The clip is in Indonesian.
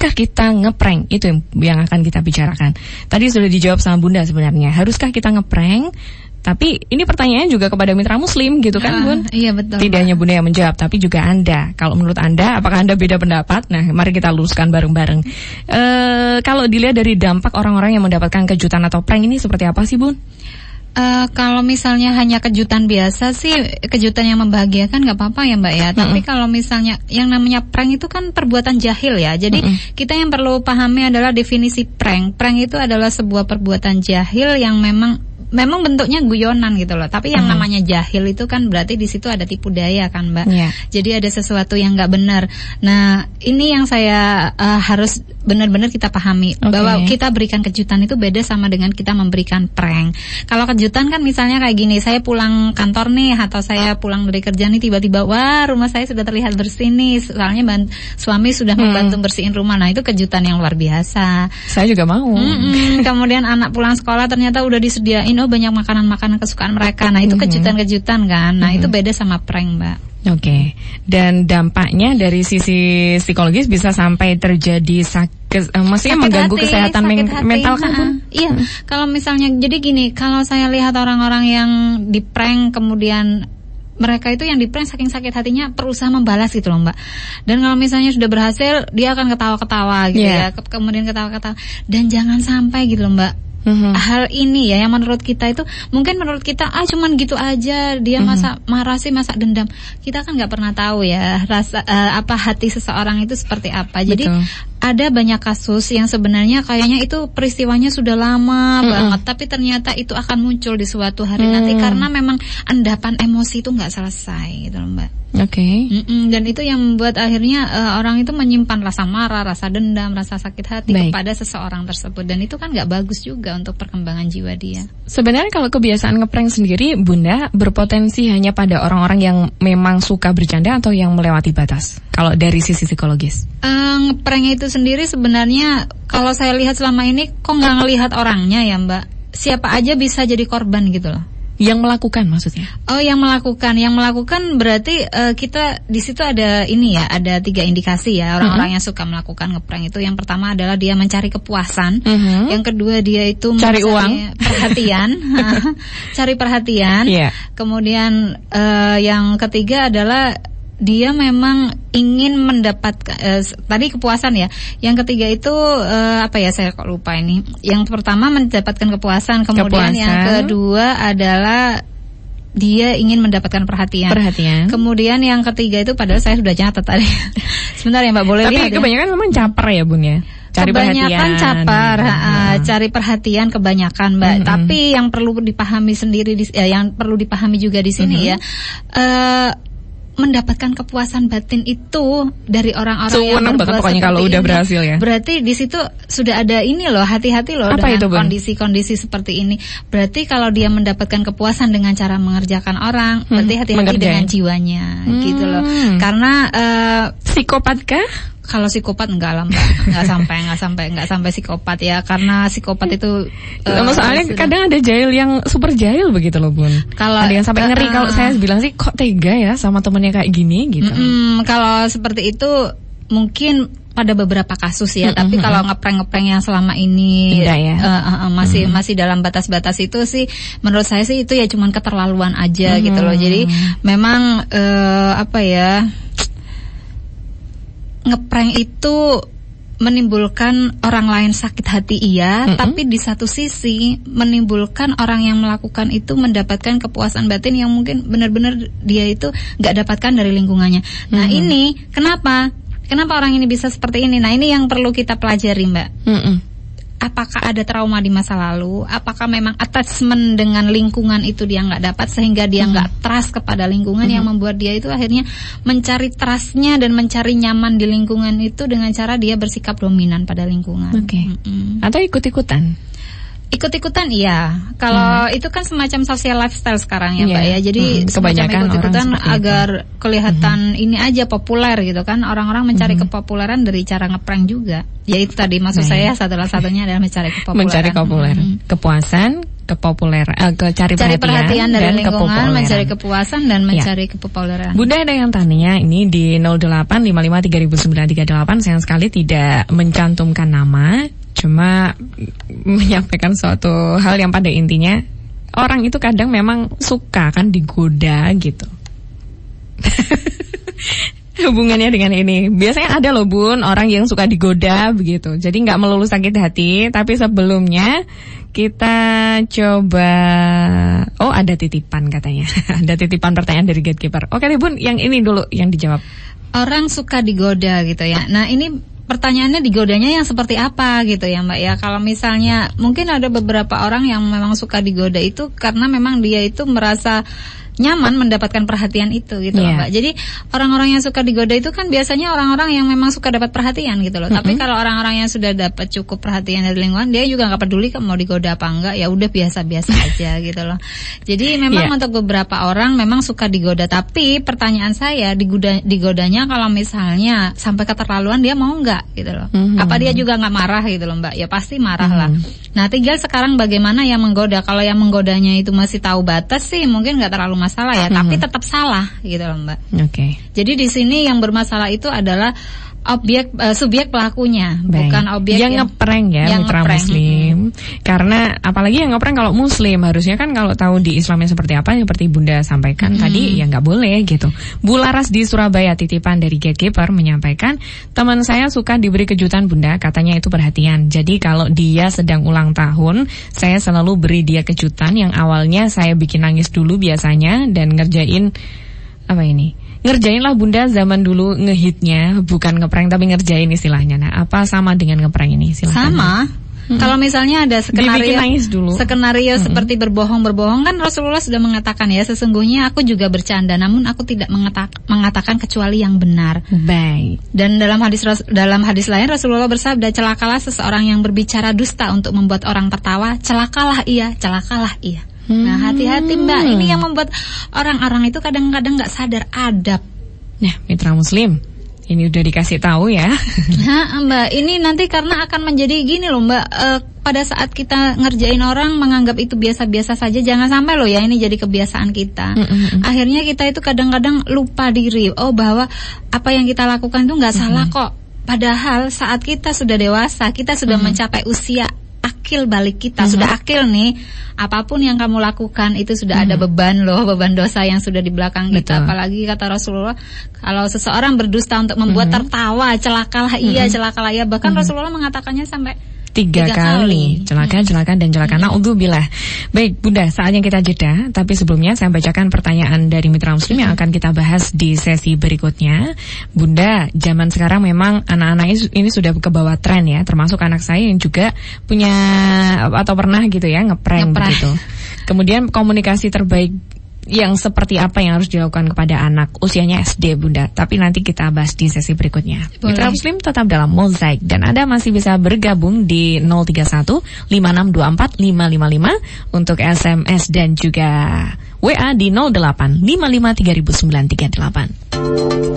haruskah kita ngeprank? Itu yang, yang akan kita bicarakan. Tadi sudah dijawab sama Bunda sebenarnya. Haruskah kita ngeprank? Tapi ini pertanyaannya juga kepada mitra muslim gitu kan Ah, Bun? iya, betul, Tidak hanya Bunda yang menjawab, tapi juga Anda. Kalau menurut Anda, apakah Anda beda pendapat? Nah, mari kita luruskan bareng-bareng. Eh, kalau dilihat dari dampak orang-orang yang mendapatkan kejutan atau prank ini seperti apa sih Bun? Eh, kalau misalnya hanya kejutan biasa sih kejutan yang membahagiakan nggak apa-apa ya mbak ya. Tapi kalau misalnya yang namanya prank itu kan perbuatan jahil ya. Jadi kita yang perlu pahami adalah definisi prank. Prank itu adalah sebuah perbuatan jahil yang memang memang bentuknya guyonan gitu loh. Tapi yang namanya jahil itu kan berarti di situ ada tipu daya kan mbak. Iya. Jadi ada sesuatu yang nggak benar. Nah ini yang saya eh, harus benar-benar kita pahami Oke. bahwa kita berikan kejutan itu beda sama dengan kita memberikan prank. Kalau kejutan kan misalnya kayak gini, saya pulang kantor nih atau saya pulang dari kerja nih tiba-tiba wah rumah saya sudah terlihat bersih nih, soalnya ban- suami sudah membantu bersihin rumah. Nah itu kejutan yang luar biasa. Saya juga mau. Mm-mm. Kemudian anak pulang sekolah ternyata udah disediain oh banyak makanan-makanan kesukaan mereka. Nah itu kejutan-kejutan kan. Nah itu beda sama prank mbak. Oke, dan dampaknya dari sisi psikologis bisa sampai terjadi sakit, eh, maksudnya Sakit mengganggu hati, kesehatan men- hati. mental kan? Bun? Iya, kalau misalnya jadi gini, kalau saya lihat orang-orang yang di prank kemudian mereka itu yang di prank saking sakit hatinya berusaha membalas gitu loh mbak. Dan kalau misalnya sudah berhasil, dia akan ketawa-ketawa gitu Iya. ya, Ke- kemudian ketawa-ketawa. Dan jangan sampai gitu loh mbak. Mhm. Hal ini ya yang menurut kita itu mungkin menurut kita ah cuman gitu aja dia Mhm. masa marah sih masa dendam kita kan nggak pernah tahu ya rasa eh, apa hati seseorang itu seperti apa jadi Betul. Ada banyak kasus yang sebenarnya kayaknya itu peristiwanya sudah lama banget tapi ternyata itu akan muncul di suatu hari nanti Mm. karena memang endapan emosi itu nggak selesai gitu loh mbak Oke. Mm-mm, dan itu yang membuat akhirnya eh, orang itu menyimpan rasa marah, rasa dendam, rasa sakit hati Baik. kepada seseorang tersebut dan itu kan nggak bagus juga untuk perkembangan jiwa dia. Sebenarnya kalau kebiasaan ngeprank sendiri, Bunda berpotensi hanya pada orang-orang yang memang suka bercanda atau yang melewati batas. Kalau dari sisi psikologis. Eh, ngeprank itu sendiri sebenarnya kalau saya lihat selama ini kok nggak ngelihat orangnya ya Mbak. Siapa aja bisa jadi korban gitu loh. Yang melakukan maksudnya. Oh, yang melakukan, yang melakukan berarti eh, kita di situ ada ini ya, ada tiga indikasi ya orang-orang yang suka melakukan ngeprank itu. Yang pertama adalah dia mencari kepuasan, Mhm. yang kedua dia itu Cari mencari uang. perhatian, cari perhatian. Iya. Kemudian eh, yang ketiga adalah dia memang ingin mendapatkan eh, tadi kepuasan ya. Yang ketiga itu eh, apa ya saya kok lupa ini. Yang pertama mendapatkan kepuasan, kemudian yang Kepuasan. kedua adalah dia ingin mendapatkan perhatian. Perhatian. Kemudian yang ketiga itu padahal saya sudah catat tadi. Sebentar ya Mbak, boleh Tapi lihat ya? kebanyakan memang caper ya Bun ya. Cari kebanyakan perhatian. capar, ha, Mhm. cari perhatian kebanyakan mbak. Mhm. Tapi yang perlu dipahami sendiri, di, eh, yang perlu dipahami juga di sini Mhm. ya, eh, mendapatkan kepuasan batin itu dari orang-orang yang Sewenang banget berbuat pokoknya kalau seperti udah berhasil ya. Berarti di situ sudah ada ini loh, hati-hati loh Apa dengan kondisi-kondisi seperti ini. Berarti kalau dia mendapatkan kepuasan dengan cara mengerjakan orang, Hmm, berarti hati-hati dengan jiwanya, gitu loh. Hmm. Karena eh, Psikopat kah? Kalau psikopat enggak lah mbak. Nggak sampai nggak sampai nggak sampai psikopat ya. Karena psikopat itu eh, Sama soalnya sudah- kadang ada jahil yang super jahil begitu loh Bun. Kalau- ada yang sampai ngeri. Eh, kalau saya bilang sih kok tega ya sama temennya kayak gini gitu. Mm-mm, kalau seperti itu mungkin pada beberapa kasus ya. Tapi kalau ngeprank-ngeprank yang selama ini Enggak ya? eh, eh, eh, masih masih dalam batas-batas itu sih menurut saya sih itu ya cuman keterlaluan aja gitu loh. Jadi memang eh, apa ya ngeprank itu menimbulkan orang lain sakit hati iya, tapi di satu sisi menimbulkan orang yang melakukan itu mendapatkan kepuasan batin yang mungkin benar-benar dia itu nggak dapatkan dari lingkungannya. Nah ini kenapa? Kenapa orang ini bisa seperti ini? Nah ini yang perlu kita pelajari mbak. Mm-mm. Apakah ada trauma di masa lalu? Apakah memang attachment dengan lingkungan itu dia nggak dapat sehingga dia nggak trust kepada lingkungan yang membuat dia itu akhirnya mencari trustnya dan mencari nyaman di lingkungan itu dengan cara dia bersikap dominan pada lingkungan. Oke. Mm-mm. Atau ikut-ikutan. Ikut-ikutan iya. Kalau itu kan semacam social lifestyle sekarang ya, Iya. Mbak ya. Jadi Hmm, kebanyakan ikut-ikutan seperti itu. agar kelihatan ini aja populer gitu kan. Orang-orang mencari Hmm. kepopuleran dari cara ngeprank juga. Ya itu tadi maksud Baik. saya salah satunya adalah mencari kepopuleran. Mencari populer. Mm-mm. Kepuasan, kepopuleran, uh, ke cari, cari perhatian, perhatian dari dan lingkungan, kepopuleran. mencari kepuasan dan Ya. mencari kepopuleran. Bunda ada yang tanya ini di 08553938 sayang sekali tidak mencantumkan nama, cuma menyampaikan suatu hal yang pada intinya orang itu kadang memang suka kan digoda gitu. Hubungannya dengan ini. Biasanya ada loh bun Orang yang suka digoda begitu. Jadi nggak melulu sakit hati Tapi sebelumnya Kita coba Oh ada titipan katanya. Ada titipan pertanyaan dari gatekeeper. Oke deh bun Yang ini dulu yang dijawab. Orang suka digoda gitu ya. Nah ini pertanyaannya digodanya yang seperti apa gitu ya mbak ya. Kalau misalnya mungkin ada beberapa orang yang memang suka digoda itu karena memang dia itu merasa nyaman mendapatkan perhatian itu gitu loh Iya. mbak. Jadi orang-orang yang suka digoda itu kan biasanya orang-orang yang memang suka dapat perhatian gitu loh. Tapi kalau orang-orang yang sudah dapat cukup perhatian dari lingkungan dia juga nggak peduli kok mau digoda apa enggak ya udah biasa-biasa aja gitu loh. Jadi memang Iya. untuk beberapa orang memang suka digoda. Tapi pertanyaan saya digoda digodanya kalau misalnya sampai keterlaluan dia mau nggak gitu loh? Mhm. apa dia juga nggak marah gitu loh mbak? Ya pasti marah lah. Mhm. nah tinggal sekarang bagaimana yang menggoda? Kalau yang menggodanya itu masih tahu batas sih mungkin nggak terlalu masalah ya tapi Mhm. tetap salah gitu loh mbak Oke jadi di sini yang bermasalah itu adalah objek eh, subjek pelakunya Baik. bukan objek yang ngeprank ya yang mitra ngeprank. muslim. karena apalagi yang ngeprank kalau muslim harusnya kan kalau tahu di Islamnya seperti apa seperti bunda sampaikan tadi ya nggak boleh gitu. Bu Laras di Surabaya titipan dari gatekeeper menyampaikan teman saya suka diberi kejutan bunda. Katanya itu perhatian. Jadi kalau dia sedang ulang tahun saya selalu beri dia kejutan. Yang awalnya saya bikin nangis dulu biasanya dan ngerjain apa ini ngerjain lah bunda zaman dulu ngehitnya bukan ngeprank tapi ngerjain istilahnya. Nah apa sama dengan ngeprank ini? Silahkan sama. Kalau misalnya ada skenario nangis dulu. skenario seperti berbohong-berbohong kan Rasulullah sudah mengatakan ya sesungguhnya aku juga bercanda namun aku tidak mengatak- mengatakan kecuali yang benar. Baik. Dan dalam hadis dalam hadis lain Rasulullah bersabda celakalah seseorang yang berbicara dusta untuk membuat orang tertawa, celakalah ia, celakalah ia. Nah, hati-hati Mbak, ini yang membuat orang-orang itu kadang-kadang nggak sadar adab. nah mitra muslim ini udah dikasih tahu ya Nah, Mbak, ini nanti karena akan menjadi gini loh, Mbak. eh, pada saat kita ngerjain orang menganggap itu biasa-biasa saja, jangan sampai loh ya ini jadi kebiasaan kita. Akhirnya kita itu kadang-kadang lupa diri. Oh, bahwa apa yang kita lakukan itu nggak salah kok. Padahal saat kita sudah dewasa, kita sudah mencapai usia akil balik kita, sudah akil nih. Apa pun yang kamu lakukan itu sudah ada beban loh, beban dosa yang sudah di belakang kita. Betul. Apalagi kata Rasulullah, kalau seseorang berdusta untuk membuat tertawa, celakalah ia, celakalah ia. Bahkan Rasulullah mengatakannya sampai tiga, Tiga kali, kali. celaka celaka dan celaka. Naudzubillah baik bunda saatnya kita jeda. Tapi sebelumnya saya bacakan pertanyaan dari mitra muslim yang akan kita bahas di sesi berikutnya. Bunda zaman sekarang memang anak-anak ini, sudah ke bawah tren ya. Termasuk anak saya yang juga punya atau pernah gitu ya ngeprank Ngeprank. begitu kemudian komunikasi terbaik yang seperti apa yang harus dilakukan kepada anak usianya SD bunda tapi nanti kita bahas di sesi berikutnya Boleh. Mitra Muslim tetap dalam mozaik dan Anda masih bisa bergabung di 031 5624 555 untuk SMS dan juga WA di 08 55 3938.